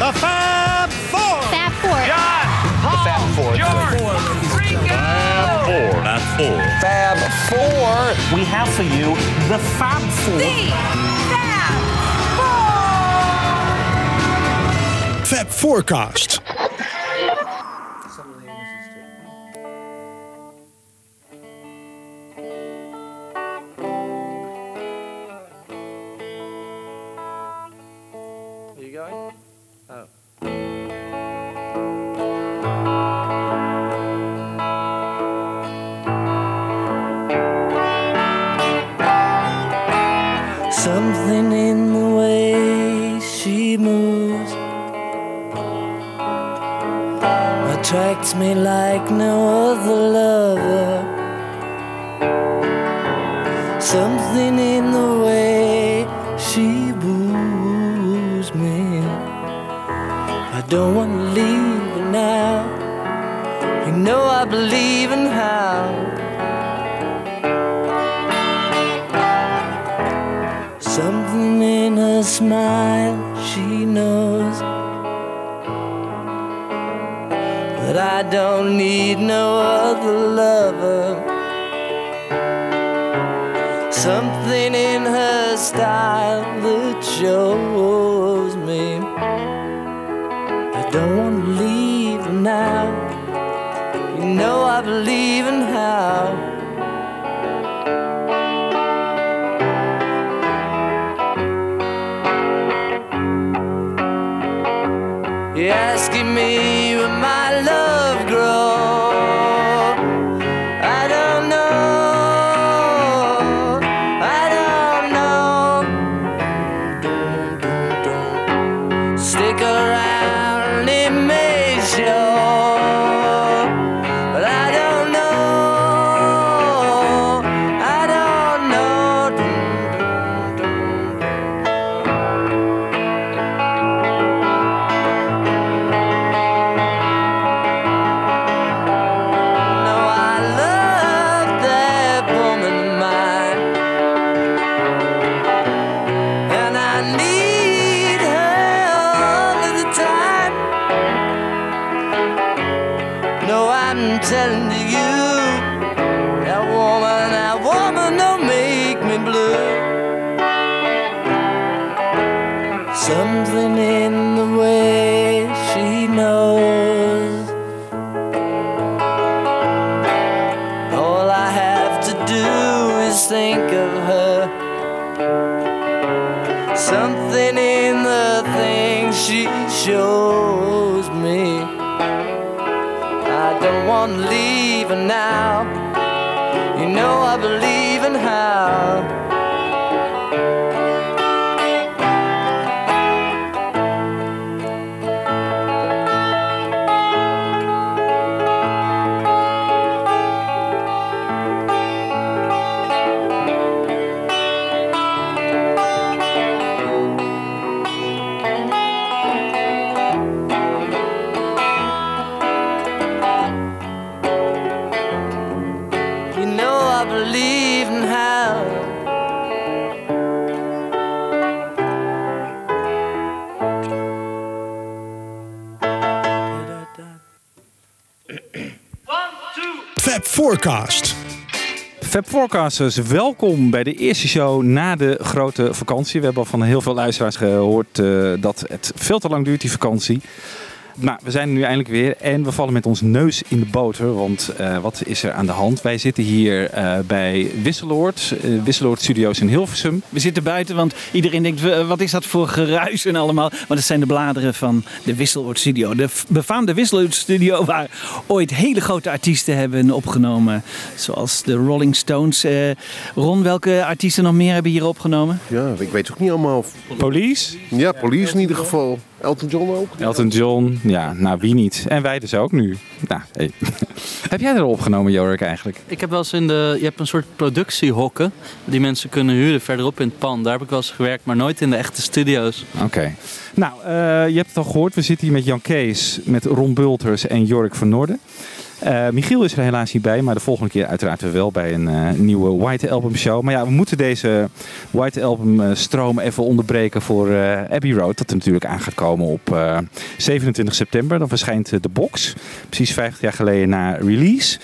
The Fab Four. Fab Four. John, Paul, Fab Four. George, Ringo. Four. Fab Four. Fab Four. We have for you the Fab Four. The Fab Four. Fab Forecast. That I don't need no other lover. Something in her style that shows Something in the way she knows. All I have to do is think of her. Something in the things she shows me. I don't want to leave her now. Forecast. Welkom bij de eerste show na de grote vakantie. We hebben al van heel veel luisteraars gehoord eh, dat het veel te lang duurt, die vakantie. Nou, we zijn er nu eindelijk weer en we vallen met ons neus in de boter. Want eh, wat is er aan de hand? Wij zitten hier eh, bij Wisseloord, eh, Wisseloord Studios in Hilversum. We zitten buiten, want iedereen denkt, "W- wat is dat voor geruis en allemaal. Maar dat zijn de bladeren van de Wisseloord Studio. De befaamde Wisseloord Studio waar ooit hele grote artiesten hebben opgenomen. Zoals de Rolling Stones. Eh, Ron, welke artiesten nog meer hebben hier opgenomen? Ja, ik weet ook niet allemaal. Police, Ja, Police in ieder geval. Elton John ook. Elton John, ja, nou wie niet. En wij dus ook nu. Nou, hey. Heb jij er opgenomen, Jorik, eigenlijk? Ik heb wel eens in de. Je hebt een soort productiehokken die mensen kunnen huren verderop in het pand. Daar heb ik wel eens gewerkt, maar nooit in de echte studio's. Oké. Nou, eh, je hebt het al gehoord. We zitten hier met Jan Kees, met Ron Bulters en Jorik van Noorden. Eh, Michiel is er helaas niet bij, maar de volgende keer uiteraard wel bij een eh, nieuwe White Album show. Maar ja, we moeten deze White Album eh, stroom even onderbreken voor Abbey Road. Dat er natuurlijk aan gaat komen op eh, 27 september. Dan verschijnt de box, precies 50 jaar geleden na release.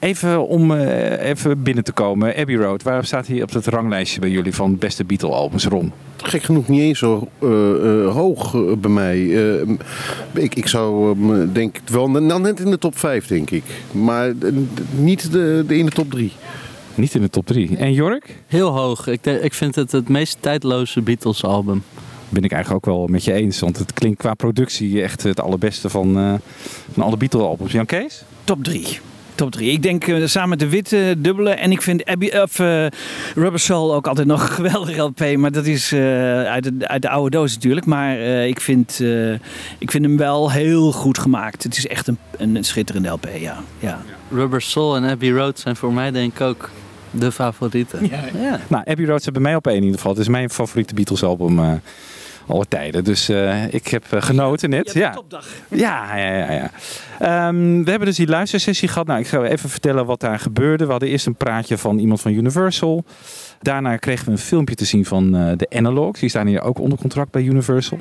Even om eh, even binnen te komen, Abbey Road, waar staat hij op het ranglijstje bij jullie van beste Beatle albums, Ron? Gek genoeg niet eens zo eh, eh, hoog bij mij. Eh, ik, ik zou hem, denk ik wel nou, net in de top 5, denk ik. Maar niet de, de in de top 3. Niet in de top 3. En Jork? Heel hoog. Ik, ik vind het het meest tijdloze Beatles album. Ben ik eigenlijk ook wel met je eens, want het klinkt qua productie echt het allerbeste van, eh, van alle Beatle albums. Jan Kees? Top 3. Top 3. Ik denk eh, samen met de witte dubbele. En ik vind Abbey, of, eh, Rubber Soul ook altijd nog een geweldige LP. Maar dat is eh, uit, de, uit de oude doos natuurlijk. Maar eh, ik, vind, eh, ik vind hem wel heel goed gemaakt. Het is echt een, een schitterende LP, ja. ja. Rubber Soul en Abbey Road zijn voor mij denk ik ook de favorieten. Ja. Nou, Abbey Road staat bij mij op één in ieder geval. Het is mijn favoriete Beatles album aller tijden. Dus eh, ik heb eh, genoten net. Ja. topdag. Ja, ja, ja. ja. Ehm, we hebben dus die luistersessie gehad. Nou, ik ga even vertellen wat daar gebeurde. We hadden eerst een praatje van iemand van Universal. Daarna kregen we een filmpje te zien van eh, de Analogs. Die staan hier ook onder contract bij Universal.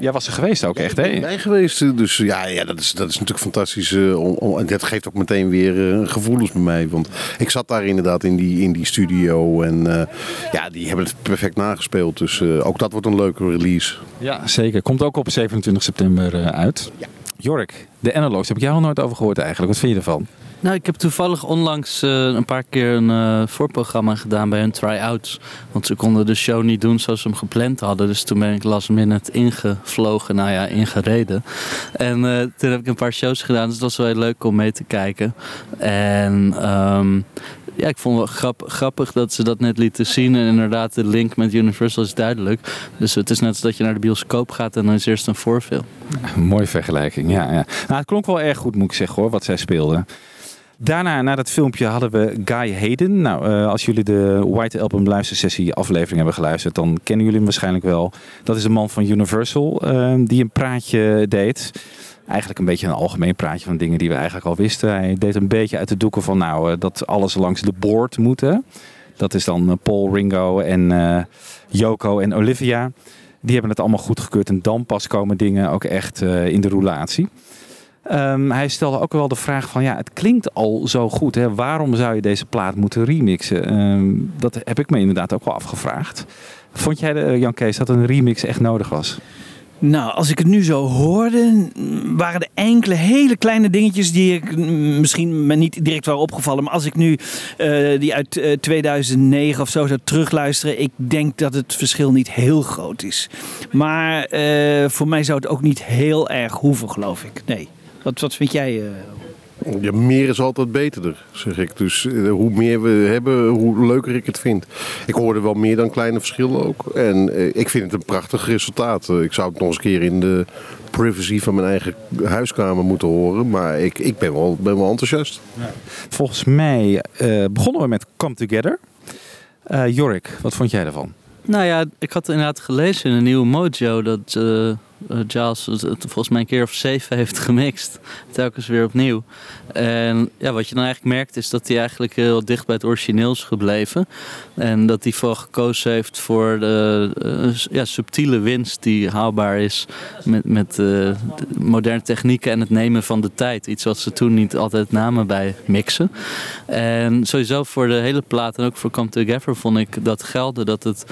Jij was er geweest ook echt, hè? bij geweest. eh, Dus ja, ja dat, is, dat is natuurlijk fantastisch. eh, om, om- en dat geeft ook meteen weer eh, gevoelens bij mij. Want ik zat daar inderdaad in die, in die studio. En eh, ja, die hebben het perfect nagespeeld. Dus eh, ook dat wordt een leuke release. Ja, zeker. Komt ook op 27 september eh, uit. Jork, de Analogs, heb ik jou al nooit over gehoord eigenlijk. Wat vind je ervan? Nou, ik heb toevallig onlangs eh, een paar keer een eh, voorprogramma gedaan bij hun try-outs. Want ze konden de show niet doen zoals ze hem gepland hadden. Dus toen ben ik last minute ingevlogen, nou ja, ingereden. En eh, toen heb ik een paar shows gedaan, dus dat was wel heel leuk om mee te kijken. En ehm, ja, ik vond het wel grap- grappig dat ze dat net lieten zien. En inderdaad, de link met Universal is duidelijk. Dus het is net als dat je naar de bioscoop gaat en dan is eerst een voorfilm. Mooie vergelijking, ja. ja. Nou, het klonk wel erg goed, moet ik zeggen hoor, wat zij speelden. Daarna, na dat filmpje, hadden we Guy Hayden. Nou, eh, als jullie de White Album luistersessie aflevering hebben geluisterd, dan kennen jullie hem waarschijnlijk wel. Dat is een man van Universal eh, die een praatje deed. Eigenlijk een beetje een algemeen praatje van dingen die we eigenlijk al wisten. Hij deed een beetje uit de doeken van nou, eh, dat alles langs de board moet. Dat is dan Paul, Ringo en Yoko en Olivia. Die hebben het allemaal goedgekeurd en dan pas komen dingen ook echt in de roulatie. Ehm, hij stelde ook wel de vraag van, ja, het klinkt al zo goed. Hè? Waarom zou je deze plaat moeten remixen? Ehm, dat heb ik me inderdaad ook wel afgevraagd. Vond jij, de, Jan Kees, dat een remix echt nodig was? Nou, als ik het nu zo hoorde, waren er enkele hele kleine dingetjes die ik misschien me niet direct waren opgevallen. Maar als ik nu eh, die uit eh, 2009 of zo zou terugluisteren, ik denk dat het verschil niet heel groot is. Maar eh, voor mij zou het ook niet heel erg hoeven, geloof ik. Nee. Wat, wat vind jij? eh? Ja, meer is altijd beter, zeg ik. Dus eh, hoe meer we hebben, hoe leuker ik het vind. Ik hoorde wel meer dan kleine verschillen ook. En eh, ik vind het een prachtig resultaat. Ik zou het nog eens een keer in de privacy van mijn eigen huiskamer moeten horen. Maar ik, ik ben, wel, ben wel enthousiast. Volgens mij eh, begonnen we met Come Together. Eh, Jorik, wat vond jij ervan? Nou ja, ik had inderdaad gelezen in een nieuwe Mojo dat eh, eh, Giles het volgens mij een keer of zeven heeft gemixt. Telkens weer opnieuw. En ja, wat je dan eigenlijk merkt is dat hij eigenlijk heel dicht bij het origineel is gebleven. En dat hij vooral gekozen heeft voor de eh, ja, subtiele winst die haalbaar is met, met eh, de moderne technieken en het nemen van de tijd. Iets wat ze toen niet altijd namen bij mixen. En sowieso voor de hele plaat en ook voor Come Together vond ik dat gelden dat het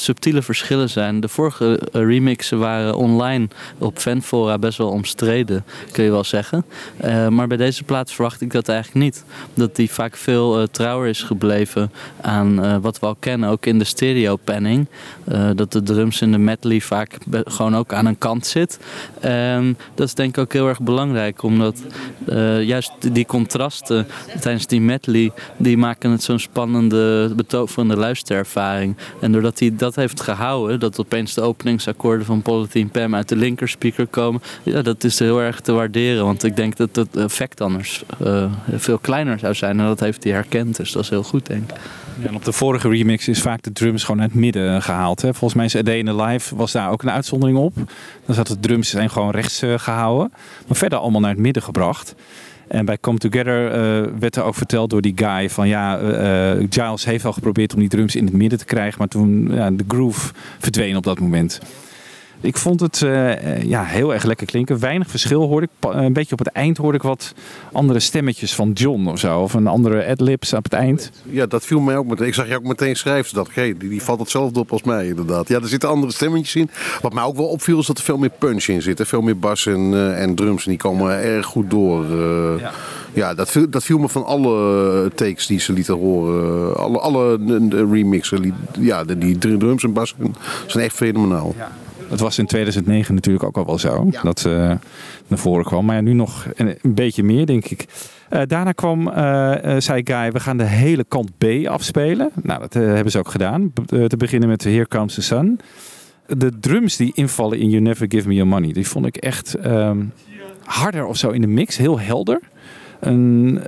subtiele verschillen zijn. De vorige remixen waren online op fanfora best wel omstreden, kun je wel zeggen. Eh, maar bij deze plaat verwacht ik dat eigenlijk niet. Dat die vaak veel eh, trouwer is gebleven aan eh, wat we al kennen, ook in de stereo panning. Dat de drums in de medley vaak gewoon ook aan een kant zit. En dat is denk ik ook heel erg belangrijk, omdat juist die contrasten tijdens die medley, die maken het zo'n spannende, betoverende luisterervaring. En doordat hij dat heeft gehouden, dat opeens de openingsakkoorden van Politin Pam uit de linkerspeaker komen, ja, dat is heel erg te waarderen. Want ik denk dat het effect anders eh, veel kleiner zou zijn. En dat heeft hij herkend, dus dat is heel goed, denk ik. En op de vorige remix is vaak de drums gewoon uit het midden gehaald. Hè? Volgens mij is A in the Life was daar ook een uitzondering op. Dan zat de drums zijn gewoon rechts eh, gehouden. Maar verder allemaal naar het midden gebracht. En bij Come Together eh, werd er ook verteld door die guy van ja, eh, eh, Giles heeft al geprobeerd om die drums in het midden te krijgen, maar toen ja, de groove verdween op dat moment. Ik vond het eh, eh, ja, heel erg lekker klinken. Weinig verschil hoorde ik. Een beetje op het eind hoorde ik wat andere stemmetjes van John of zo. Of een andere adlibs op het eind. Ja, dat viel mij ook meteen. Ik zag je ook meteen schrijven. Dat, hey, die, die valt hetzelfde op als mij inderdaad. Ja, er zitten andere stemmetjes in. Wat mij ook wel opviel is dat er veel meer punch in zit. hè. Veel meer bas en, eh, en drums. En die komen erg goed door. eh. ja, dat, viel, dat viel me van alle takes die ze lieten horen. Alle, alle remixen. Ja, die dr- drums en bas zijn echt fenomenaal. Dat was in 2009 natuurlijk ook al wel zo. Dat eh, naar voren kwam. Maar ja, nu nog een, een beetje meer, denk ik. Eh, daarna kwam, eh, zei Guy, we gaan de hele kant B afspelen. Nou, dat hebben ze ook gedaan. Te beginnen met Here Comes the Sun. De drums die invallen in You Never Give Me Your Money, die vond ik echt ehm, harder of zo in de mix. Heel helder. Een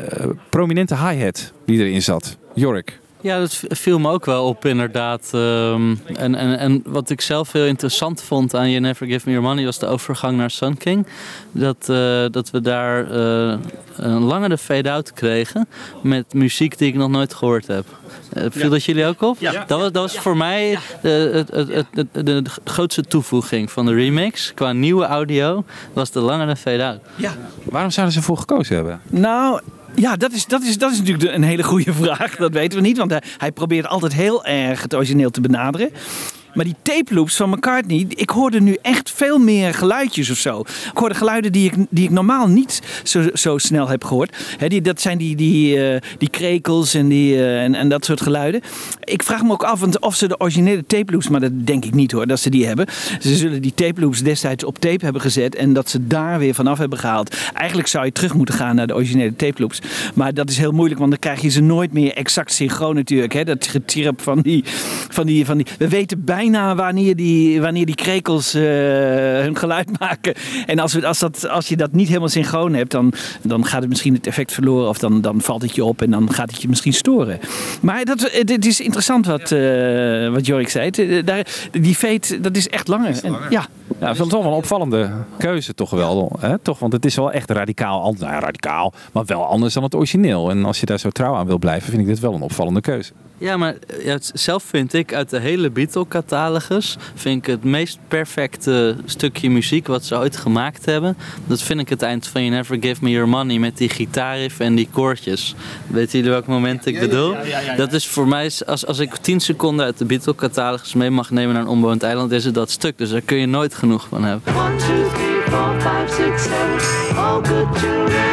prominente hi-hat die erin zat. Jorik. Ja, dat viel me ook wel op inderdaad. Ehm, en, en, en wat ik zelf heel interessant vond aan You Never Give Me Your Money was de overgang naar Sun King. Dat, eh, dat we daar eh, een langere fade-out kregen met muziek die ik nog nooit gehoord heb. Eh, viel dat jullie ook op? Ja. Dat was, dat was voor mij de, het, het, het, het- de grootste toevoeging van de remix. Qua nieuwe audio was de langere fade-out. Ja. Waarom zouden ze voor gekozen hebben? Nou, ja, dat is, dat is, dat is natuurlijk een hele goede vraag. Dat weten we niet, want hij, hij probeert altijd heel erg het origineel te benaderen. Maar die tape loops van McCartney, ik hoorde nu echt veel meer geluidjes of zo. Ik hoorde geluiden die ik, die ik normaal niet zo, zo snel heb gehoord. Die, dat zijn die, die, eh, die krekels en, die, eh, en, dat soort geluiden. Ik vraag me ook af of ze de originele tape loops, maar dat denk ik niet hoor, dat ze die hebben. Ze zullen die tape loops destijds op tape hebben gezet en dat ze daar weer vanaf hebben gehaald. Eigenlijk zou je terug moeten gaan naar de originele tape loops. Maar dat is heel moeilijk, want dan krijg je ze nooit meer exact synchroon natuurlijk. Dat getirp van die, van die, van die... We weten bijna wanneer die, wanneer die krekels eh, hun geluid maken. En als, we, als, dat, als je dat niet helemaal synchroon hebt, dan, dan gaat het misschien het effect verloren. Of dan, dan valt het je op en dan gaat het je misschien storen. Maar dat, het, het is interessant wat, eh, wat Jorik zei. Het, eh, daar, die fade, dat is echt langer. En, ja. Ja, het toch wel een opvallende keuze toch wel. Hè? Toch, want het is wel echt radicaal, an- nou ja, radicaal, maar wel anders dan het origineel. En als je daar zo trouw aan wil blijven, vind ik dit wel een opvallende keuze. Ja, maar eh, ja, zelf vind ik uit de hele Beatle-catalogus... vind ik het meest perfecte stukje muziek wat ze ooit gemaakt hebben. Dat vind ik het eind van You Never Give Me Your Money... met die gitaarriff en die koortjes. Weet jullie welk moment ik bedoel? Dat is voor mij, als, als ik 10 seconden uit de Beatle-catalogus mee mag nemen naar een onbewoond eiland... is het dat stuk, dus daar kun je nooit genoeg van hebben. One, two, three, four, five, six, seven. All good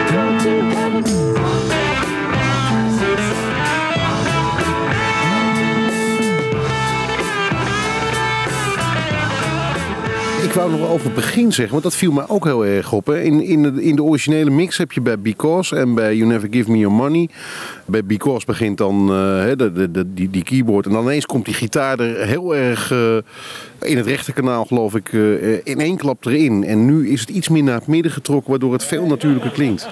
wou nog over het begin zeggen, want dat viel mij ook heel erg op. Hè. In, in, de, in de originele mix heb je bij Because en bij You Never Give Me Your Money. Bij Because begint dan eh, de, de, die, die keyboard en dan ineens komt die gitaar er heel erg eh, in het rechterkanaal geloof ik eh, in één klap erin. En nu is het iets meer naar het midden getrokken, waardoor het veel natuurlijker klinkt.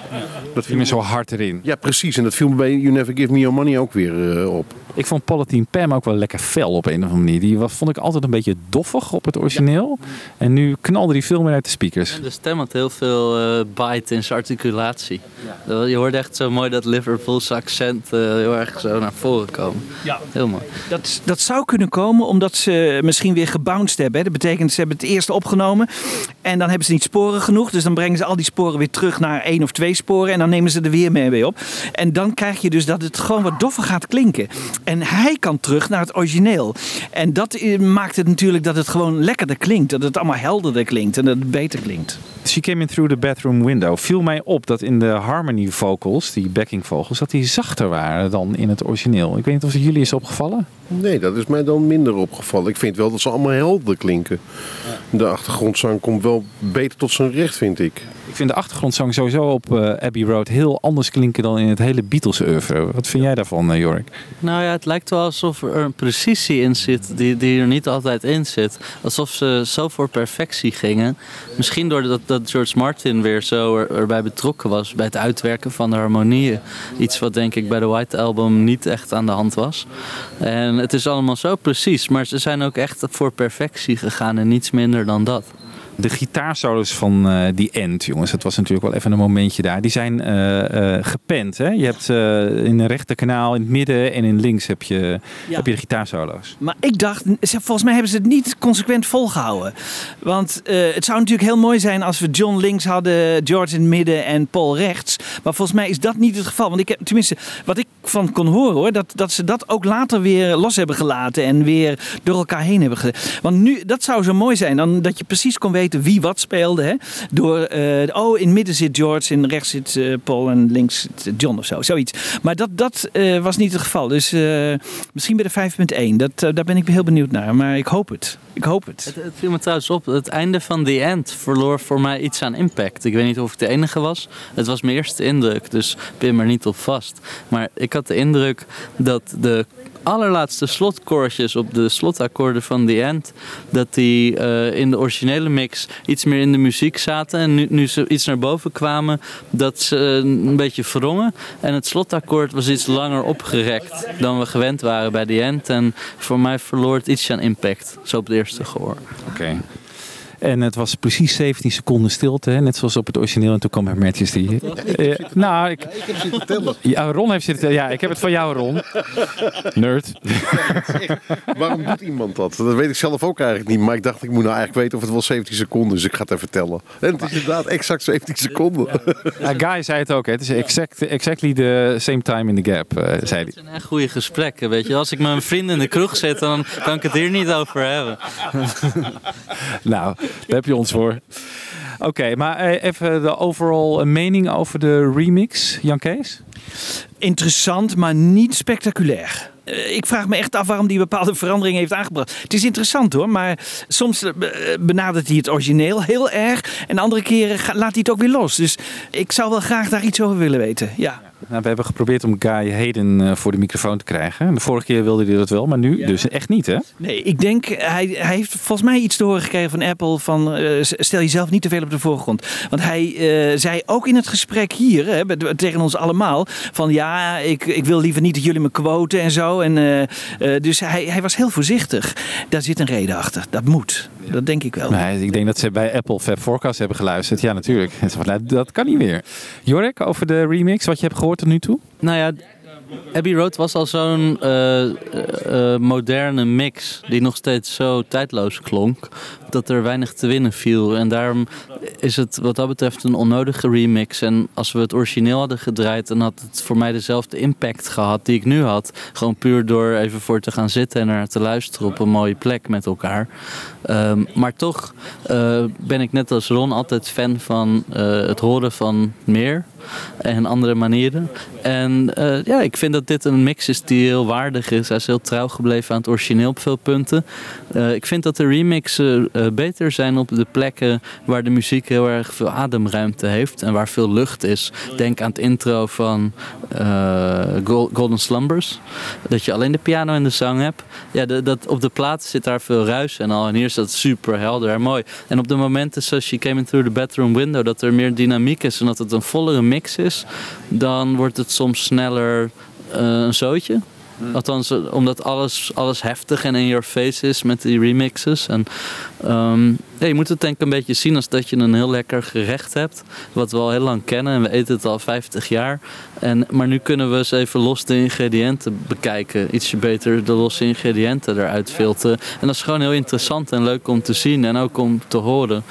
Dat viel me zo hard erin. Ja, precies. En dat viel me bij You Never Give Me Your Money ook weer eh, op. Ik vond Palatine Pam ook wel lekker fel op een of andere manier. Die was, vond ik altijd een beetje doffig op het origineel. En nu knalde die veel meer uit de speakers. De stem had heel veel eh, bite in zijn articulatie. Dat- Je hoorde echt zo mooi dat Liverpoolse accent eh, heel erg zo naar voren komen. Ja. Heel mooi. Dat, dat zou kunnen komen omdat ze misschien weer Dat betekent ze hebben het eerste opgenomen en dan hebben ze niet sporen genoeg. Dus dan brengen ze al die sporen weer terug naar één of twee sporen en dan nemen ze er weer mee mee op. En dan krijg je dus dat het gewoon wat doffer gaat klinken. En hij kan terug naar het origineel. En dat eh, maakt het natuurlijk dat het gewoon lekkerder klinkt. Dat het allemaal helderder klinkt en dat het beter klinkt. She came in through the bedroom window. Viel mij op dat in de harmony vocals, die backing vocals, dat die zachter waren dan in het origineel. Ik weet niet of het jullie is opgevallen. Nee, dat is mij dan minder opgevallen. Ik vind wel dat ze allemaal helder klinken. De achtergrondzang komt wel beter tot zijn recht, vind ik. Ik vind de achtergrondzang sowieso op eh, Abbey Road heel anders klinken dan in het hele Beatles oeuvre. Wat vind jij daarvan, eh, Jorik? Nou ja, het lijkt wel alsof er een precisie in zit die, die er niet altijd in zit. Alsof ze zo voor perfectie gingen. Misschien doordat dat George Martin weer zo er- erbij betrokken was bij het uitwerken van de harmonieën. Iets wat denk ik bij de White Album niet echt aan de hand was. En het is allemaal zo precies, maar ze zijn ook echt voor perfectie gegaan en niets minder dan dat. De gitaarsolos van eh The End, jongens, dat was natuurlijk wel even een momentje daar. Die zijn eh, eh, gepend. Hè? Je hebt in een rechterkanaal, in het midden en in links heb je, Ja. heb je de gitaarsolo's. Maar ik dacht, volgens mij hebben ze het niet consequent volgehouden. Want het zou natuurlijk heel mooi zijn als we John links hadden, George in het midden en Paul rechts. Maar volgens mij is dat niet het geval. Want ik heb, tenminste, wat ik van kon horen hoor, dat, dat ze dat ook later weer los hebben gelaten en weer door elkaar heen hebben gedaan. Want nu, dat zou zo mooi zijn, dan dat je precies kon weten wie wat speelde. Hè? Door, eh, oh, in midden zit George, in rechts zit eh, Paul en links zit John of zo, zoiets. Maar dat, dat eh, was niet het geval. Dus eh, misschien bij de 5.1, dat, eh, daar ben ik heel benieuwd naar. Maar ik hoop het. Ik hoop het. Het, viel me trouwens op, het einde van The End verloor voor mij iets aan impact. Ik weet niet of ik de enige was. Het was mijn eerste indruk, dus pin er niet op vast. Maar ik had de indruk dat de allerlaatste slotkoortjes op de slotakkoorden van The End, dat die eh, in de originele mix iets meer in de muziek zaten. En nu, nu ze iets naar boven kwamen, dat ze eh, een beetje verrongen. En het slotakkoord was iets langer opgerekt dan we gewend waren bij The End. En voor mij verloor het iets aan impact, zo op het eerste gehoor. Oké. En het was precies 17 seconden stilte, hè? net zoals op het origineel. En toen kwam Her Majesty. Eh, nou, ik, Ik heb zitten tellen. ja, Ron heeft zitten. Ja, ik heb het van jou, Ron. Nerd. Waarom doet iemand dat? Dat weet ik zelf ook eigenlijk niet. Maar ik dacht, ik moet nou eigenlijk weten of het wel 17 seconden is. Dus ik ga het even tellen. En het is inderdaad exact 17 seconden. Ja, Guy zei het ook. Hè? Het is exact, exactly the same time in the gap, eh, zei hij. Het zijn echt goede gesprekken, weet je. Als ik met mijn vrienden in de kroeg zit, dan kan ik het hier niet over hebben. Nou, daar heb je ons voor. Oké, maar eh, even de overall eh, mening over de remix, Jan Kees? Interessant, maar niet spectaculair. Eh, Ik vraag me echt af waarom die bepaalde verandering heeft aangebracht. Het is interessant hoor, maar soms eh, be- benadert hij het origineel heel erg. En andere keren laat hij het ook weer los. Dus ik zou wel graag daar iets over willen weten. Ja. Nou, we hebben geprobeerd om Guy Hayden eh, voor de microfoon te krijgen. De vorige keer wilde hij dat wel, maar nu dus echt niet, hè? Nee, ik denk, hij, hij heeft volgens mij iets te horen gekregen van Apple van eh, stel jezelf niet te veel op de voorgrond. Want hij eh, zei ook in het gesprek hier, hè, tegen ons allemaal, van ja, ik, ik wil liever niet dat jullie me quoten en zo. En, eh, eh, dus hij, hij was heel voorzichtig. Daar zit een reden achter. Dat moet. Dat denk ik wel. Nee, ik denk dat ze bij Apple Fab Forecast hebben geluisterd. Ja, natuurlijk. En ze van, dat kan niet meer. Jorik, over de remix, wat je hebt gehoord tot nu toe? Nou ja, Abbey Road was al zo'n eh, eh, eh, moderne mix die nog steeds zo tijdloos klonk, dat er weinig te winnen viel. En daarom is het wat dat betreft een onnodige remix. En als we het origineel hadden gedraaid, dan had het voor mij dezelfde impact gehad die ik nu had. Gewoon puur door even voor te gaan zitten en naar te luisteren op een mooie plek met elkaar. Ehm, maar toch ben ik net als Ron altijd fan van het horen van meer en andere manieren. En eh, ja, ik vind dat dit een mix is die heel waardig is. Hij is heel trouw gebleven aan het origineel op veel punten. Eh, ik vind dat de remixen eh, beter zijn op de plekken waar de muziek heel erg veel ademruimte heeft en waar veel lucht is. Denk aan het intro van Gol- Golden Slumbers. Dat je alleen de piano en de zang hebt. Ja, dat, op de plaat zit daar veel ruis en al. En hier is dat super helder en mooi. En op de momenten zoals She Came In Through the Bedroom Window, dat er meer dynamiek is en dat het een vollere mix is, dan wordt het soms sneller eh, een zootje. Althans, eh, omdat alles, alles heftig en in your face is met die remixes. En, ehm, ja, je moet het denk ik een beetje zien als dat je een heel lekker gerecht hebt. Wat we al heel lang kennen en we eten het al 50 jaar. En, maar nu kunnen we eens even los de ingrediënten bekijken. Ietsje beter de losse ingrediënten eruit filteren. En dat is gewoon heel interessant en leuk om te zien en ook om te horen.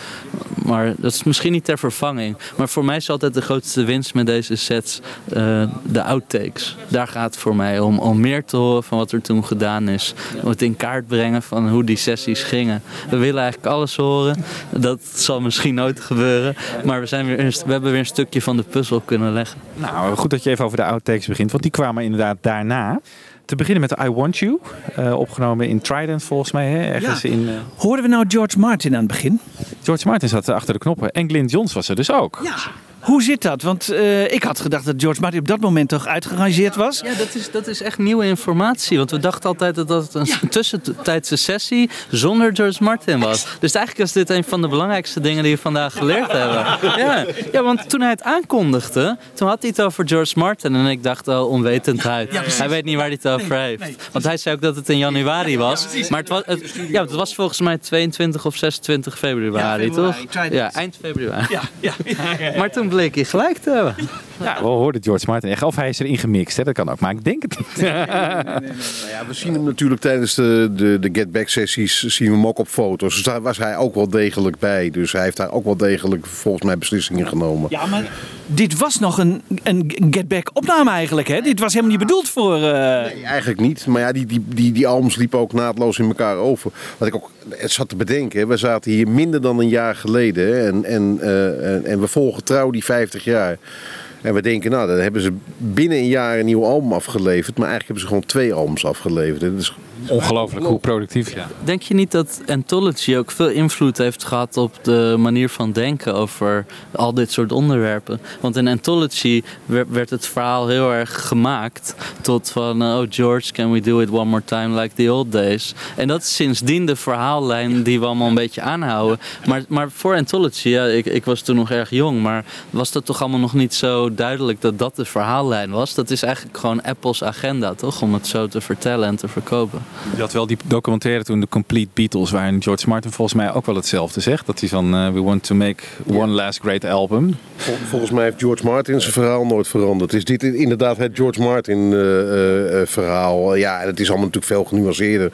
Maar dat is misschien niet ter vervanging. Maar voor mij is altijd de grootste winst met deze sets eh, de outtakes. Daar gaat het voor mij om. Om meer te horen van wat er toen gedaan is. Om het in kaart brengen van hoe die sessies gingen. We willen eigenlijk alles horen. Dat zal misschien nooit gebeuren. Maar we, zijn weer, een- we hebben weer een stukje van de puzzel kunnen leggen. Nou, goed dat je even over de outtakes begint, want die kwamen inderdaad daarna. Te beginnen met I Want You, eh, opgenomen in Trident volgens mij, hè? ergens Ja. in... eh, Hoorden we nou George Martin aan het begin? George Martin zat achter de knoppen en Glyn Johns was er dus ook. Ja. Hoe zit dat? Want eh, ik had gedacht dat George Martin op dat moment toch uitgerangeerd was. Ja, dat is, dat is echt nieuwe informatie. Want we dachten altijd dat dat een tussentijdse sessie zonder George Martin was. Dus eigenlijk is dit een van de belangrijkste dingen die we vandaag geleerd hebben. Ja, ja want toen hij het aankondigde, toen had hij het over George Martin. En ik dacht al, onwetendheid. hij weet niet waar hij het over heeft. Want hij zei ook dat het in januari was. Maar het was, het, ja, het was volgens mij 22 of 26 februari, toch? Ja, eind februari. Ja, ja, Maar toen bleek hij gelijk te hebben. Ja, we hoorden George Martin echt. Of hij is erin gemixt, hè? dat kan ook. Maar ik denk het niet. Nou ja, we zien hem natuurlijk tijdens de, de, de Get Back sessies zien we hem ook op foto's. Dus daar was hij ook wel degelijk bij. Dus hij heeft daar ook wel degelijk volgens mij beslissingen genomen. Ja, maar dit was nog een, een Get Back opname eigenlijk, hè? Dit was helemaal niet bedoeld voor... eh, Nee, eigenlijk niet. Maar ja, die, die, die, die albums liepen ook naadloos in elkaar over. Wat ik ook het zat te bedenken. We zaten hier minder dan een jaar geleden. En, eh, en, en we volgen trouw die 50 jaar. En we denken, nou, dan hebben ze binnen een jaar een nieuw album afgeleverd. Maar eigenlijk hebben ze gewoon twee albums afgeleverd. Is Ongelooflijk hoe productief. Ja. Denk je niet dat Anthology ook veel invloed heeft gehad op de manier van denken over al dit soort onderwerpen? Want in Anthology werd, het verhaal heel erg gemaakt tot van, oh George, can we do it one more time like the old days? En dat is sindsdien de verhaallijn die we allemaal een beetje aanhouden. Maar, maar voor Anthology, ja, ik, ik was toen nog erg jong, maar was dat toch allemaal nog niet zo duidelijk dat dat de verhaallijn was? Dat is eigenlijk gewoon Apple's agenda, toch? Om het zo te vertellen en te verkopen. Je had wel die documentaire toen, de Complete Beatles, waarin George Martin volgens mij ook wel hetzelfde zegt. Dat hij van, eh, we want to make one last great album. Vol- Volgens mij heeft George Martin zijn verhaal nooit veranderd. Is dit inderdaad het George Martin eh, eh, verhaal? Ja, en het is allemaal natuurlijk veel genuanceerder.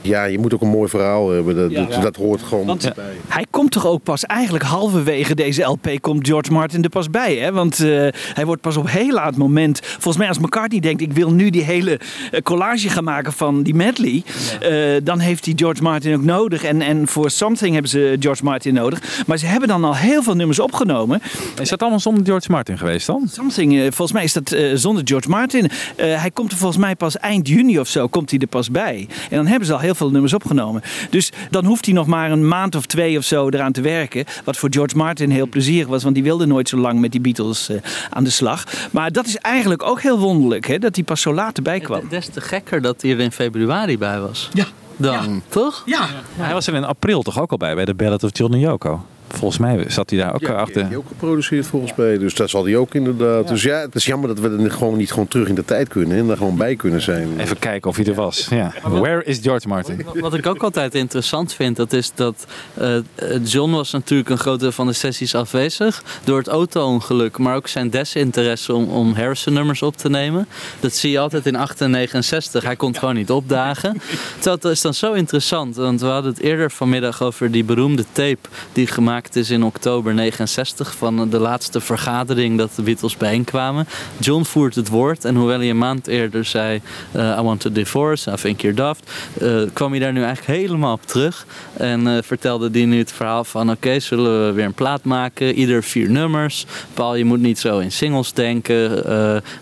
Ja, je moet ook een mooi verhaal hebben. Dat, dat, dat hoort gewoon Want bij. hij komt toch ook pas eigenlijk halverwege deze LP komt George Martin er pas bij. Hè? Want eh, hij wordt pas op heel laat moment. Volgens mij als McCartney denkt ik wil nu die hele collage gaan maken van die medley. eh, dan heeft hij George Martin ook nodig. En, en voor Something hebben ze George Martin nodig. Maar ze hebben dan al heel veel nummers opgenomen. Is dat allemaal zonder George Martin geweest dan? Something, eh, volgens mij is dat eh, zonder George Martin. Eh, hij komt er volgens mij pas eind juni of zo komt hij er pas bij. En dan hebben ze al heel veel nummers opgenomen. Dus dan hoeft hij nog maar een maand of twee of zo eraan te werken. Wat voor George Martin heel plezierig was, want die wilde nooit zo lang met die Beatles eh, aan de slag. Maar dat is eigenlijk ook heel wonderlijk, hè, dat hij pas zo laat erbij kwam. Des te gekker dat hij er in februari bij was. Ja. Dan, toch? Ja. Hij was er in april toch ook al bij, bij de Ballad of John en Yoko. Volgens mij zat hij daar ook Ja, die achter. heeft hij ook geproduceerd volgens mij. Dus dat zal hij ook inderdaad. Dus ja, het is jammer dat we er gewoon niet gewoon terug in de tijd kunnen. En daar gewoon bij kunnen zijn. Even kijken of hij er was. Ja. Where is George Martin? Wat ik ook altijd interessant vind, dat is dat eh, eh, John was natuurlijk een groot deel van de sessies afwezig door het auto-ongeluk, maar ook zijn desinteresse om, om Harrison-nummers op te nemen. Dat zie je altijd in 68. Hij kon gewoon niet opdagen. Terwijl dat is dan zo interessant, want we hadden het eerder vanmiddag over die beroemde tape die gemaakt is in oktober 69 van de laatste vergadering dat de Beatles bijeenkwamen. John voert het woord en hoewel hij een maand eerder zei eh, I want to divorce, I think you're daft, eh, kwam hij daar nu eigenlijk helemaal op terug en eh, vertelde hij nu het verhaal van oké, zullen we weer een plaat maken, ieder vier nummers. Paul, je moet niet zo in singles denken.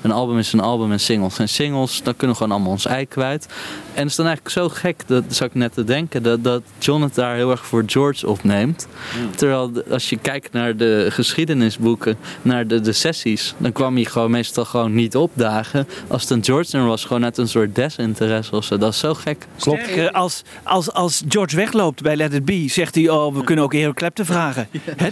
Een album is een album en singles zijn singles. Dan kunnen we gewoon allemaal ons ei kwijt. En het is dan eigenlijk zo gek, dat zou ik net te denken, dat, dat John het daar heel erg voor George opneemt. Terwijl als je kijkt naar de geschiedenisboeken, naar de, de sessies, dan kwam hij gewoon meestal gewoon niet opdagen. Als het een George nummer was, gewoon uit een soort desinteresse of zo. Dat is zo gek. Sterker, als, als, als George wegloopt bij Let It Be, zegt hij, oh, we kunnen ook Eric Clapton vragen. Hè?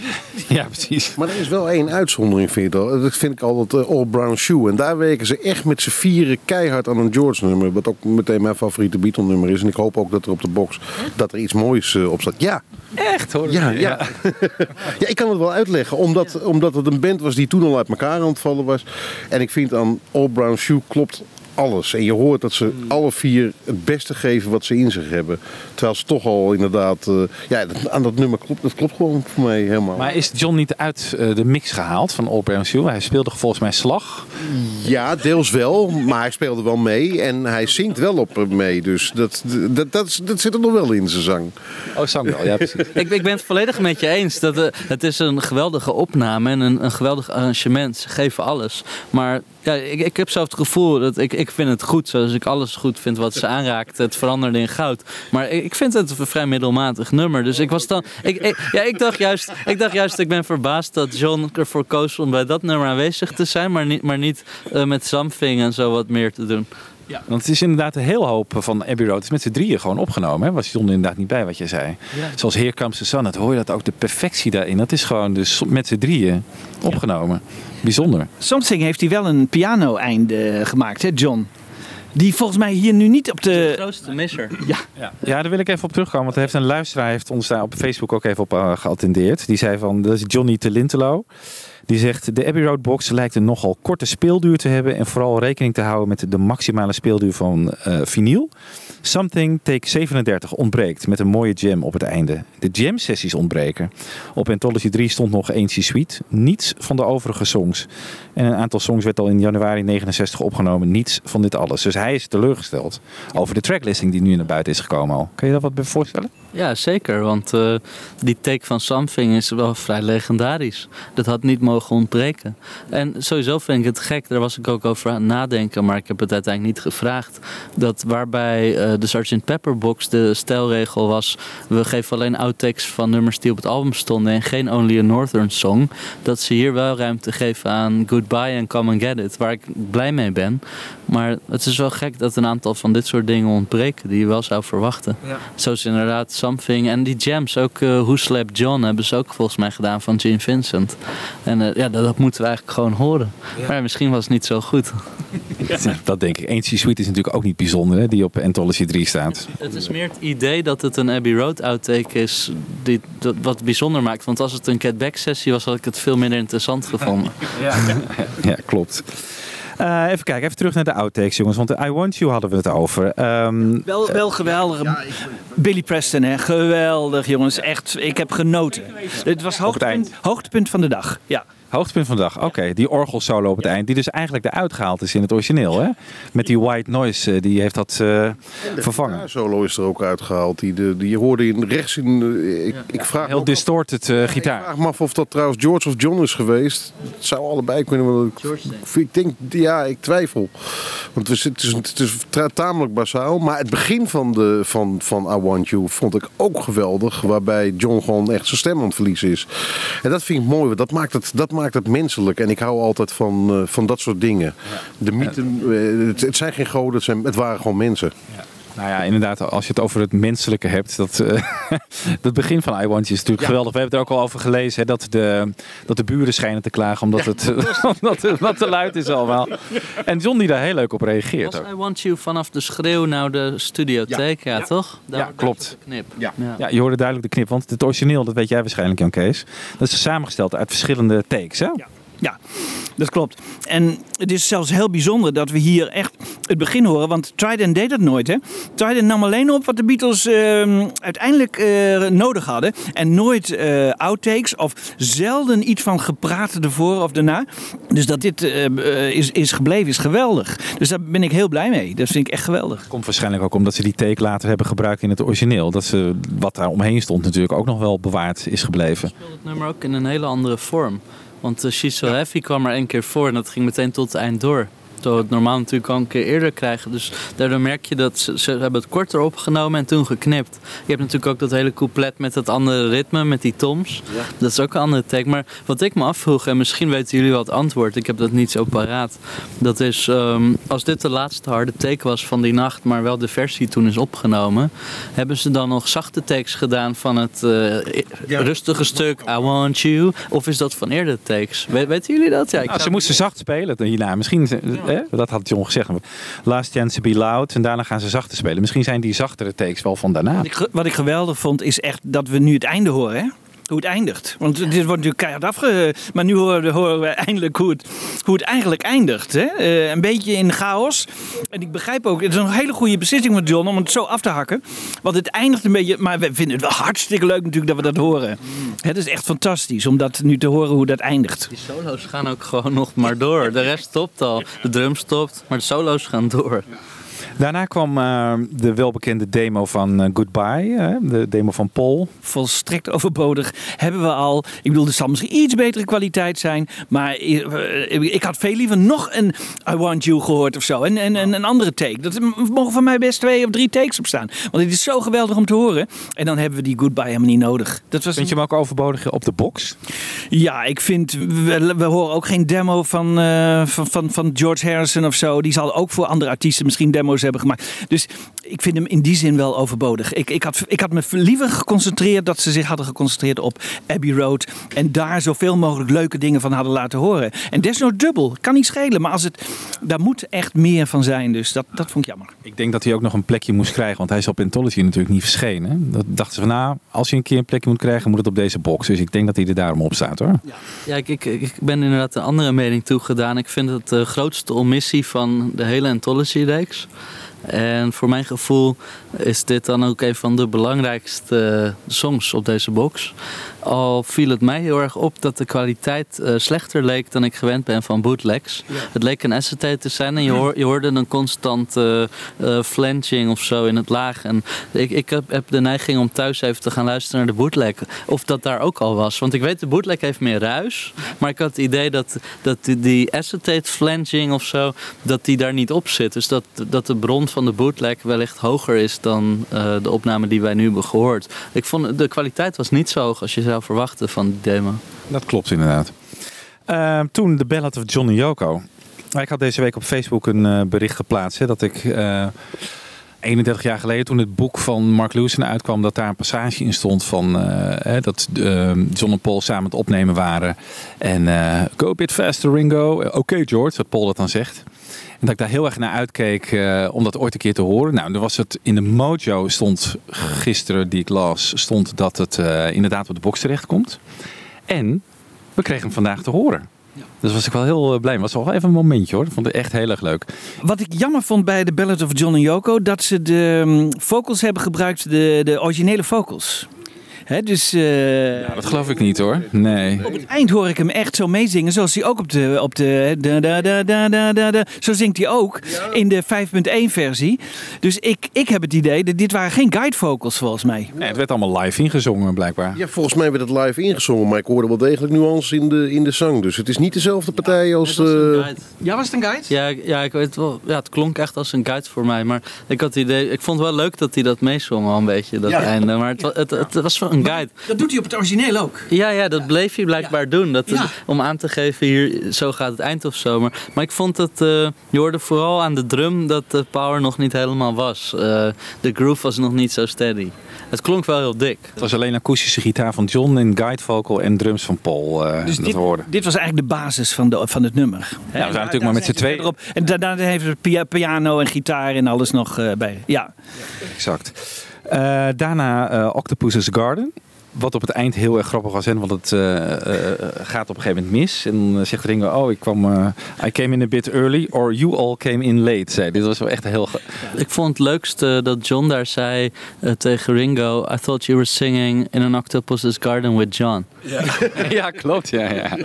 Ja, precies. Maar er is wel één uitzondering, vind ik wel. Dat vind ik altijd eh, All Brown Shoe. En daar werken ze echt met z'n vieren keihard aan een George-nummer. Wat ook meteen mijn favoriete Beatle-nummer is. En ik hoop ook dat er op de box dat er iets moois eh, op staat. Ja, Echt hoor. ja, ja. ja, ik kan het wel uitleggen. Omdat, omdat het een band was die toen al uit elkaar aan het vallen was. En ik vind aan All Brown Shoe klopt alles. En je hoort dat ze alle vier het beste geven wat ze in zich hebben. Terwijl ze toch al inderdaad... eh, ja, dat- aan dat nummer klopt, dat klopt gewoon voor mij helemaal. Maar is John niet uit eh, de mix gehaald van All Shoe? Hij speelde volgens mij slag. Ja, deels wel, maar hij speelde wel mee en hij zingt wel op eh, mee. Dus dat, dat, dat, zit er nog wel in zijn zang. Oh, zang wel. Ja, precies. Ik, ik ben het volledig met je eens. Dat, het is een geweldige opname en een, een geweldig arrangement. Ze geven alles. Maar ja, ik, ik heb zo het gevoel dat ik, ik vind het goed, zoals ik alles goed vind wat ze aanraakt. Het veranderde in goud. Maar ik, ik vind het een vrij middelmatig nummer. Dus ik was dan. Ik, ik- ja, ik dacht juist, ik dacht juist, ik ben verbaasd dat John ervoor koos om bij dat nummer aanwezig te zijn, maar niet, maar niet eh, met Something en zo wat meer te doen. Ja. Want het is inderdaad een heel hoop van Abbey Road. Het is met z'n drieën gewoon opgenomen. Hè? Was John inderdaad niet bij wat je zei. Zoals Here Comes the Sun. Dat hoor je dat ook de perfectie daarin. Dat is gewoon dus met z'n drieën opgenomen. Bijzonder. Something heeft hij wel een piano-einde gemaakt, hè, John? Die volgens mij hier nu niet op de... grootste misser. Ja. Ja, daar wil ik even op terugkomen. Want er heeft een luisteraar heeft ons daar op Facebook ook even op uh, geattendeerd. Die zei van, dat is Johnny Telintelo. Die zegt, de Abbey Road box lijkt een nogal korte speelduur te hebben. En vooral rekening te houden met de maximale speelduur van uh, vinyl. Something Take 37 ontbreekt met een mooie jam op het einde. De jam sessies ontbreken. Op Anthology 3 stond nog Ancient Sweet. Niets van de overige songs. En een aantal songs werd al in januari 69 opgenomen. Niets van dit alles. Dus hij is teleurgesteld over de tracklisting die nu naar buiten is gekomen al. Kun je dat wat bij voorstellen? Ja, zeker. Want uh, die take van Something is wel vrij legendarisch. Dat had niet mogen ontbreken. En sowieso vind ik het gek, daar was ik ook over aan het nadenken, maar ik heb het uiteindelijk niet gevraagd. Dat waarbij uh, de Sgt. Pepper box de stijlregel was, we geven alleen outtakes van nummers die op het album stonden en geen Only a Northern Song. Dat ze hier wel ruimte geven aan Goodbye en Come and Get It, waar ik blij mee ben. Maar het is wel gek dat een aantal van dit soort dingen ontbreken die je wel zou verwachten. Ja. Zoals inderdaad Something en die jams, ook uh, Who Slept John hebben ze ook volgens mij gedaan van Gene Vincent. En uh, ja, dat, dat, moeten we eigenlijk gewoon horen. Ja. Maar misschien was het niet zo goed. Ja, dat denk ik. Ancient Sweet is natuurlijk ook niet bijzonder, hè, die op Anthology 3 staat. Het is meer het idee dat het een Abbey Road outtake is, die, dat, wat bijzonder maakt. Want als het een Cat Back sessie was, had ik het veel minder interessant gevonden. Ja, ja klopt. Uh, even kijken, even terug naar de outtakes, jongens. Want de I Want You hadden we het over. Um, wel, wel geweldig. Ja, ik... Billy Preston, hè? geweldig, jongens. Echt, ik heb genoten. Het was hoogtepunt, hoogtepunt van de dag. Ja. Hoogtepunt van de dag, oké. Okay. Die orgelsolo op het eind, die dus eigenlijk eruit gehaald is in het origineel. Hè? Met die white noise, die heeft dat uh, vervangen. De solo is er ook uitgehaald. Die, de, die je hoorde in rechts in... Uh, ik, ja, ik vraag heel distorted uh, gitaar. Ik vraag me af of dat trouwens George of John is geweest. Het zou allebei kunnen. Ik, ik denk, ja, ik twijfel. Want het is, het is, het is tamelijk basaal. Maar het begin van, de, van, van I Want You vond ik ook geweldig. Waarbij John gewoon echt zijn stem aan het verliezen is. En dat vind ik mooi. Dat maakt het, dat maakt het menselijk. En ik hou altijd van, uh, van dat soort dingen. De mythen, uh, het, het, zijn geen goden, het, zijn, het waren gewoon mensen. Ja. Nou ja, inderdaad, als je het over het menselijke hebt. Dat, uh, het begin van I Want You is natuurlijk ja. geweldig. We hebben het er ook al over gelezen. Hè, dat, de, dat de buren schijnen te klagen omdat, ja. het, omdat het wat te luid is allemaal. En John die daar heel leuk op reageert. Was ook. I Want You vanaf de schreeuw naar de studiotheek, ja, ja, toch? Daar ja, klopt. Knip. Ja. Ja. je hoorde duidelijk de knip. Want het origineel, dat weet jij waarschijnlijk Jan Kees. Dat is samengesteld uit verschillende takes, hè? Ja. Ja, dat klopt. En het is zelfs heel bijzonder dat we hier echt het begin horen. Want Trident deed dat nooit, hè? Trident nam alleen op wat de Beatles uh, uiteindelijk uh, nodig hadden. En nooit uh, outtakes of zelden iets van gepraat ervoor of daarna. Dus dat dit uh, is, is gebleven is geweldig. Dus daar ben ik heel blij mee. Dat vind ik echt geweldig. Komt waarschijnlijk ook omdat ze die take later hebben gebruikt in het origineel. Dat ze wat daar omheen stond natuurlijk ook nog wel bewaard is gebleven. speelt het nummer ook in een hele andere vorm. Want uh, She's So Heavy kwam er één keer voor en dat ging meteen tot het eind door. Terwijl we het normaal natuurlijk al een keer eerder krijgen. Dus daardoor merk je dat ze, ze hebben het korter opgenomen en toen geknipt. Je hebt natuurlijk ook dat hele couplet met dat andere ritme, met die toms. Ja. Dat is ook een andere take. Maar wat ik me afvroeg, en misschien weten jullie wel het antwoord. Ik heb dat niet zo paraat. Dat is, um, als dit de laatste harde take was van die nacht, maar wel de versie toen is opgenomen. Hebben ze dan nog zachte takes gedaan van het uh, ja. rustige stuk I Want You? Of is dat van eerder takes? We, weten jullie dat? Ja, ik nou, ze moesten zacht spelen hierna. Misschien... Dat had John gezegd. Last chance to be loud. En daarna gaan ze zachter spelen. Misschien zijn die zachtere takes wel van daarna. Wat ik, wat ik geweldig vond is echt dat we nu het einde horen. Hè? Hoe het eindigt. Want dit wordt natuurlijk keihard afge... Maar nu horen, we eindelijk hoe het, hoe het eigenlijk eindigt. Hè? Uh, een beetje in chaos. En ik begrijp ook, het is een hele goede beslissing van John om het zo af te hakken. Want het eindigt een beetje... Maar we vinden het wel hartstikke leuk natuurlijk dat we dat horen. Het is echt fantastisch om dat nu te horen hoe dat eindigt. Die solo's gaan ook gewoon nog maar door. De rest stopt al. De drum stopt, maar de solo's gaan door. Daarna kwam eh, de welbekende demo van eh, Goodbye, hè, de demo van Paul. Volstrekt overbodig hebben we al. Ik bedoel, er zal misschien iets betere kwaliteit zijn. Maar eh, ik had veel liever nog een I Want You gehoord of zo. En, en, en een andere take. Dat mogen van mij best twee of drie takes op staan. Want het is zo geweldig om te horen. En dan hebben we die Goodbye helemaal niet nodig. Dat was Vind je hem ook overbodig op de box? Ja, ik vind, we, we horen ook geen demo van, eh, van, van, van George Harrison of zo. Die zal ook voor andere artiesten misschien demo's hebben gemaakt. Dus ik vind hem in die zin wel overbodig. Ik, ik, had, ik had me liever geconcentreerd dat ze zich hadden geconcentreerd op Abbey Road. En daar zoveel mogelijk leuke dingen van hadden laten horen. En desnoods dubbel. Kan niet schelen. Maar als het, daar moet echt meer van zijn. Dus dat, dat vond ik jammer. Ik denk dat hij ook nog een plekje moest krijgen, want hij is op Anthology natuurlijk niet verschenen. Dat dachten ze van, nou, als je een keer een plekje moet krijgen, moet het op deze box. Dus ik denk dat hij er daarom op staat hoor. Ja, ik, ik, ik ben inderdaad een andere mening toegedaan. Ik vind het de grootste omissie van de hele Anthology-reeks. En voor mijn gevoel is dit dan ook een van de belangrijkste songs op deze box. Al viel het mij heel erg op dat de kwaliteit uh, slechter leek dan ik gewend ben van bootlegs. Het leek een acetate te zijn en je, hoor, je hoorde een constant uh, uh, flanging of zo in het laag. En ik, ik heb, heb, de neiging om thuis even te gaan luisteren naar de bootleg. Of dat daar ook al was. Want ik weet, de bootleg heeft meer ruis. Maar ik had het idee dat, dat die, die acetate flanging of zo, dat die daar niet op zit. Dus dat, dat de bron van de bootleg wellicht hoger is dan de opname die wij nu hebben gehoord. Ik vond de kwaliteit was niet zo hoog als je zou verwachten van die demo. Dat klopt inderdaad. Uh, toen de Ballad of Johnny Yoko. Ik had deze week op Facebook een uh, bericht geplaatst hè, dat ik uh, 31 jaar geleden, toen het boek van Mark Lewison uitkwam, dat daar een passage in stond van hè, dat John en Paul samen het opnemen waren. En go a bit faster Ringo. Oké George, wat Paul dat dan zegt. En dat ik daar heel erg naar uitkeek uh, om dat ooit een keer te horen. Nou, dan was het in de Mojo stond gisteren die ik las, stond dat het uh, inderdaad op de box terecht komt. En we kregen hem vandaag te horen. Ja. Dus was ik wel heel uh, blij. Was wel even een momentje hoor. Ik vond het echt heel erg leuk. Wat ik jammer vond bij de Ballad of John en Yoko, dat ze de um, vocals hebben gebruikt, de, de originele vocals. He, dus, uh, ja, dat geloof ik niet hoor. Nee. Op het eind hoor ik hem echt zo meezingen. Zoals hij ook op de. Op de da, da, da, da, da, da, da. Zo zingt hij ook ja. in de 5.1 versie. Dus ik, ik heb het idee dat dit waren geen guide vocals volgens mij. Nee, het werd allemaal live ingezongen blijkbaar. Ja, volgens mij werd het live ingezongen. Maar ik hoorde wel degelijk nuances in de, in de zang. Dus het is niet dezelfde partij ja, als de. Ja, was het een guide? Ja, ja, ik weet wel. Ja, het klonk echt als een guide voor mij. Maar ik had het idee. Ik vond het wel leuk dat hij dat meezong al een beetje. Dat ja. einde. Maar het, het, het, het was wel een guide. Dat doet hij op het origineel ook. Ja, ja dat bleef hij blijkbaar ja. doen. Dat, ja. Om aan te geven, hier, zo gaat het eind of zo. Maar, maar ik vond dat, uh, je hoorde vooral aan de drum dat de power nog niet helemaal was. Uh, de groove was nog niet zo steady. Het klonk wel heel dik. Het was alleen akoestische gitaar van John en guide vocal en drums van Paul. Uh, dus dat dit, hoorden. dit was eigenlijk de basis van, de, van het nummer. Ja, we zijn natuurlijk maar met z'n tweeën. Erop. En daarna heeft het piano en gitaar en alles nog uh, bij. Ja. ja exact. Uh, daarna Octopus's Garden. Wat op het eind heel erg grappig was, hè, want het uh, uh, gaat op een gegeven moment mis. En dan zegt Ringo, oh, ik kwam, uh, I came in a bit early, or you all came in late. Zei. Dit was wel echt heel... Ik vond het leukste dat John daar zei tegen Ringo, I thought you were singing in an octopus's garden with John. Ja, ja klopt. Ja, ja.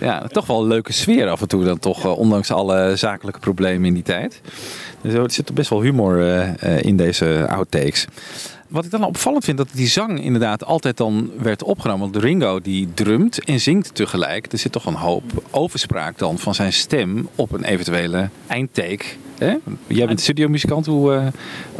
ja, toch wel een leuke sfeer af en toe dan toch, ondanks alle zakelijke problemen in die tijd. Er zit best wel humor in deze outtakes. Wat ik dan opvallend vind, dat die zang inderdaad altijd dan werd opgenomen. Want Ringo die drumt en zingt tegelijk. Er zit toch een hoop overspraak dan van zijn stem op een eventuele eindtake. Hè? Jij bent studiomuzikant, hoe uh,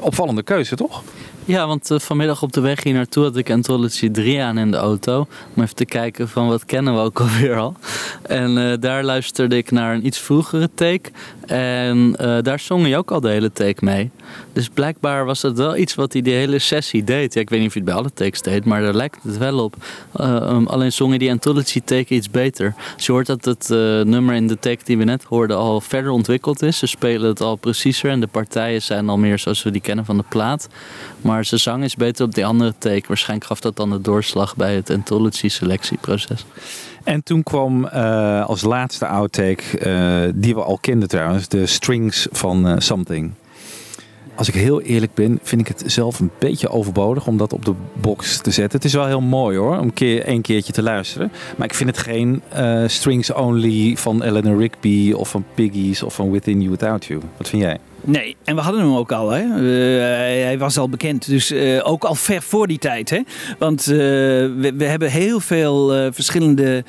opvallende keuze toch? Ja, want uh, vanmiddag op de weg hier naartoe had ik Anthology 3 aan in de auto. Om even te kijken van wat kennen we ook alweer al. En uh, daar luisterde ik naar een iets vroegere take. En uh, daar zong hij ook al de hele take mee. Dus blijkbaar was dat wel iets wat hij de hele sessie deed. Ja, ik weet niet of hij het bij alle takes deed, maar daar lijkt het wel op. Um, alleen zong hij die Anthology take iets beter. Dus je hoort dat het nummer in de take die we net hoorden al verder ontwikkeld is. Ze spelen het al preciezer en de partijen zijn al meer zoals we die kennen van de plaat. Maar zijn zang is beter op die andere take. Waarschijnlijk gaf dat dan de doorslag bij het Anthology selectieproces. En toen kwam uh, als laatste outtake, uh, die we al kenden trouwens, de strings van uh, Something. Als ik heel eerlijk ben, vind ik het zelf een beetje overbodig om dat op de box te zetten. Het is wel heel mooi hoor, om keer een keertje te luisteren. Maar ik vind het geen strings only van Eleanor Rigby of van Piggies of van Within You Without You. Wat vind jij? Nee, en we hadden hem ook al. Hè? Eh, hij was al bekend, dus eh, ook al ver voor die tijd. Hè? Want eh, we, hebben heel veel verschillende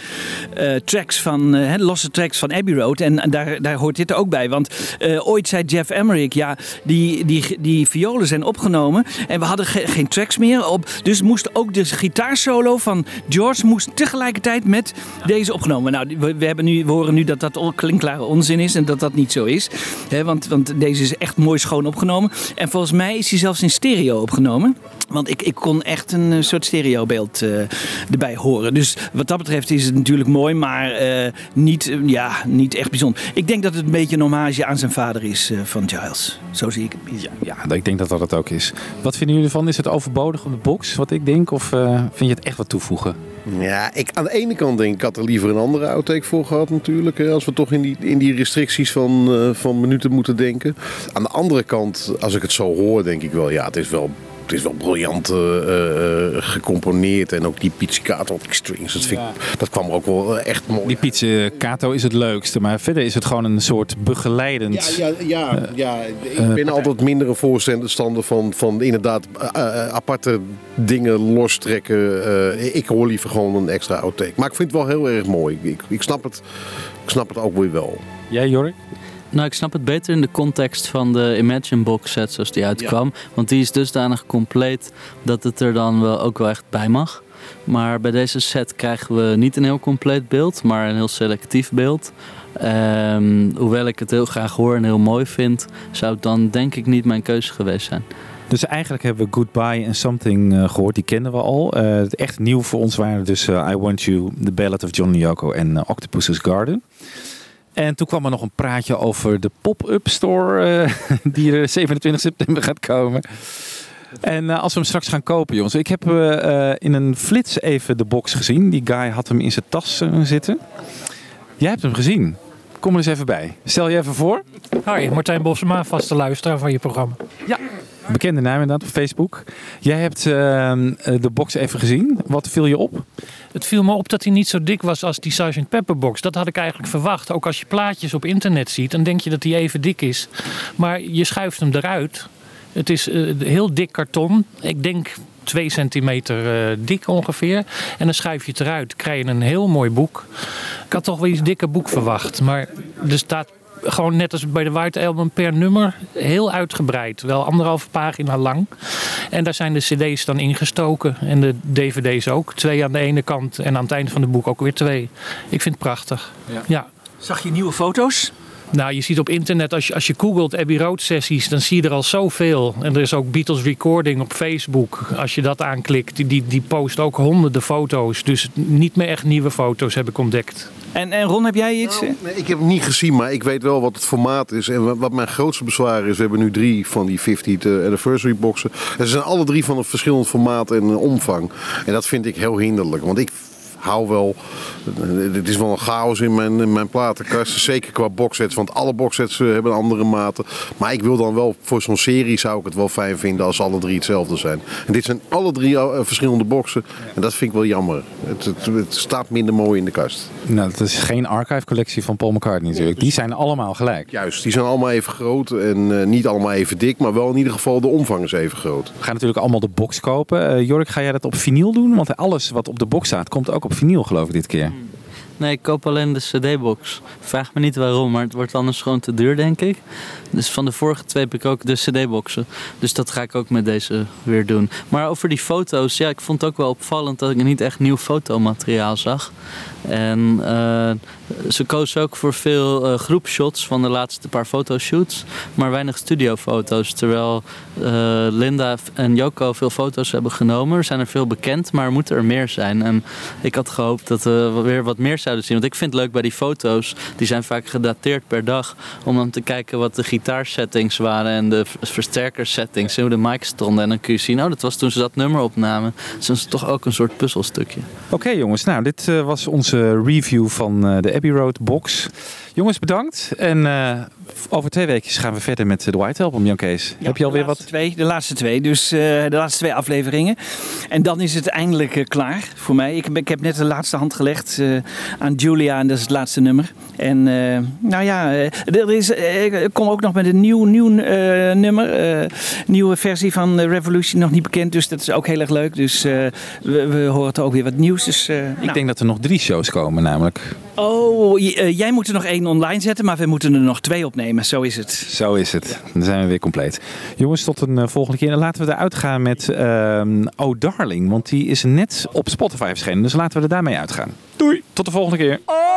tracks van, losse tracks van Abbey Road. En, daar, daar hoort dit er ook bij. Want ooit zei Jeff Emmerich, ja, die, die, die violen zijn opgenomen. En we hadden ge- geen tracks meer op. Dus moest ook de gitaarsolo van George moest tegelijkertijd met deze opgenomen. Nou, we, we, hebben nu, horen nu dat dat klinkklare onzin is en dat dat niet zo is. Hè, want, want deze is echt mooi schoon opgenomen. En volgens mij is hij zelfs in stereo opgenomen. Want ik, ik kon echt een eh, soort stereobeeld eh erbij horen. Dus wat dat betreft is het natuurlijk mooi, maar eh, niet, ja, niet echt bijzonder. Ik denk dat het een beetje een hommage aan zijn vader is eh, van Giles. Zo zie ik het. Ja, ja, ik denk dat dat het ook is. Wat vinden jullie ervan? Is het overbodig op de box, wat ik denk? Of eh, vind je het echt wat toevoegen? Ja, ik, aan de ene kant denk ik, ik had er liever een andere outtake voor gehad natuurlijk. Hè, als we toch in die, in die restricties van, eh, van minuten moeten denken. Aan de andere kant, als ik het zo hoor, denk ik wel, ja, het is wel... Het is wel briljant eh, eh, gecomponeerd en ook die pizzicato op die strings. Dat, vind ik, dat kwam er ook wel echt mooi Die pizzicato is het leukste, maar verder is het gewoon een soort begeleidend... Ja, ja, ja, ja. ik ben altijd minder een voorstander van, van inderdaad eh, eh, aparte dingen lostrekken. Eh, ik hoor liever gewoon een extra outtake. Maar ik vind het wel heel erg mooi. Ik, ik, snap, het, ik snap het ook weer wel. Jij, Jorik? Nou, ik snap het beter in de context van de Imagine box set zoals die uitkwam. Want die is dusdanig compleet dat het er dan wel ook wel echt bij mag. Maar bij deze set krijgen we niet een heel compleet beeld, maar een heel selectief beeld. Ehm, hoewel ik het heel graag hoor en heel mooi vind, zou het dan denk ik niet mijn keuze geweest zijn. Dus eigenlijk hebben we Goodbye en Something eh, gehoord. Die kenden we al. Eh, echt nieuw voor ons waren dus eh, I Want You, The Ballad of John Yoko en Octopus's Garden. En toen kwam er nog een praatje over de pop-up store eh, die er 27 september gaat komen. En eh, als we hem straks gaan kopen, jongens. Ik heb eh, in een flits even de box gezien. Die guy had hem in zijn tas zitten. Jij hebt hem gezien. Kom er eens even bij. Stel je even voor. Hoi, Martijn Bosma, vaste luisteraar van je programma. Ja. Bekende naam inderdaad op Facebook. Jij hebt eh, de box even gezien. Wat viel je op? Het viel me op dat hij niet zo dik was als die Sgt. Pepper box. Dat had ik eigenlijk verwacht. Ook als je plaatjes op internet ziet, dan denk je dat hij even dik is. Maar je schuift hem eruit. Het is eh, heel dik karton. Ik denk 2 centimeter eh, dik ongeveer. En dan schuif je het eruit. krijg je een heel mooi boek. Ik had toch wel iets dikker boek verwacht. Maar er staat gewoon net als bij de White Album per nummer heel uitgebreid. Wel anderhalve pagina lang. En daar zijn de cd's dan ingestoken. En de dvd's ook. Twee aan de ene kant en aan het einde van het boek ook weer twee. Ik vind het prachtig. Ja. Zag je nieuwe foto's? Nou, je ziet op internet, als je, als je googelt Abbey Road sessies, dan zie je er al zoveel. En er is ook Beatles Recording op Facebook. Als je dat aanklikt, die, die, die post ook honderden foto's. Dus niet meer echt nieuwe foto's heb ik ontdekt. En, en Ron, heb jij iets? Nee, ik heb hem niet gezien, maar ik weet wel wat het formaat is. En wa- wat mijn grootste bezwaar is, we hebben nu drie van die 50th anniversary boxen. En ze zijn alle drie van een verschillend formaat en eh, omvang. En dat vind ik heel hinderlijk. Want ik hou wel, het is wel een chaos in mijn, in mijn platenkast. Zeker qua boxsets, want alle boxsets eh, hebben andere maten. Maar ik wil dan wel, voor zo'n serie zou ik het wel fijn vinden als alle drie hetzelfde zijn. En dit zijn alle drie eh, verschillende boxen. En dat vind ik wel jammer. Het, het, het staat minder mooi in de kast. Nou, dat is geen archive collectie van Paul McCartney natuurlijk. Die zijn allemaal gelijk. Juist, die zijn allemaal even groot en eh, niet allemaal even dik, maar wel in ieder geval de omvang is even groot. We gaan natuurlijk allemaal de box kopen. Eh Jorik, ga jij dat op vinyl doen? Want alles wat op de box staat, komt ook op vinyl geloof ik dit keer. Nee, ik koop alleen de CD-box. Vraag me niet waarom, maar het wordt anders gewoon te duur, denk ik. Dus van de vorige twee heb ik ook de CD-boxen. Dus dat ga ik ook met deze weer doen. Maar over die foto's, ja, ik vond het ook wel opvallend dat ik niet echt nieuw fotomateriaal zag. En eh, ze kozen ook voor veel eh groepshots van de laatste paar fotoshoots, maar weinig studiofoto's. Terwijl eh, Linda en Joko veel foto's hebben genomen. Er zijn er veel bekend, maar er moeten er meer zijn. En ik had gehoopt dat we weer wat meer zouden zien. Want ik vind het leuk bij die foto's, die zijn vaak gedateerd per dag, om dan te kijken wat de gitaarsettings waren en de versterkersettings en hoe de mics stonden. En dan kun je zien, oh, dat was toen ze dat nummer opnamen. Dus dat toch ook een soort puzzelstukje. Oké jongens, nou dit eh, was onze review van eh, de Abbey Road box. Jongens, bedankt. En eh, over twee weken gaan we verder met de White Album, Jan Kees. Heb je alweer de wat? laatste Twee, de laatste twee, dus eh, de laatste twee afleveringen. En dan is het eindelijk eh, klaar voor mij. Ik, heb- ik heb net de laatste hand gelegd eh, aan Julia en dat is het laatste nummer. En eh, nou ja, eh, er, is, eh, ik kom ook nog met een nieuw, nieuw eh, nummer. eh, nieuwe versie van eh, Revolution, nog niet bekend. Dus dat is ook heel erg leuk. Dus eh, we, we horen er ook weer wat nieuws. Dus, eh, Ik nou. denk dat er nog drie shows komen namelijk. Oh, eh, jij moet er nog één online zetten, maar we moeten er nog twee opnemen. Zo is het. Zo is het. Dan zijn we weer compleet. Jongens, tot een eh, volgende keer. En laten we eruit gaan met ehm Oh Darling. Want die is net op Spotify verschenen. Dus laten we er daarmee uitgaan. Doei. Tot de volgende keer. Oh,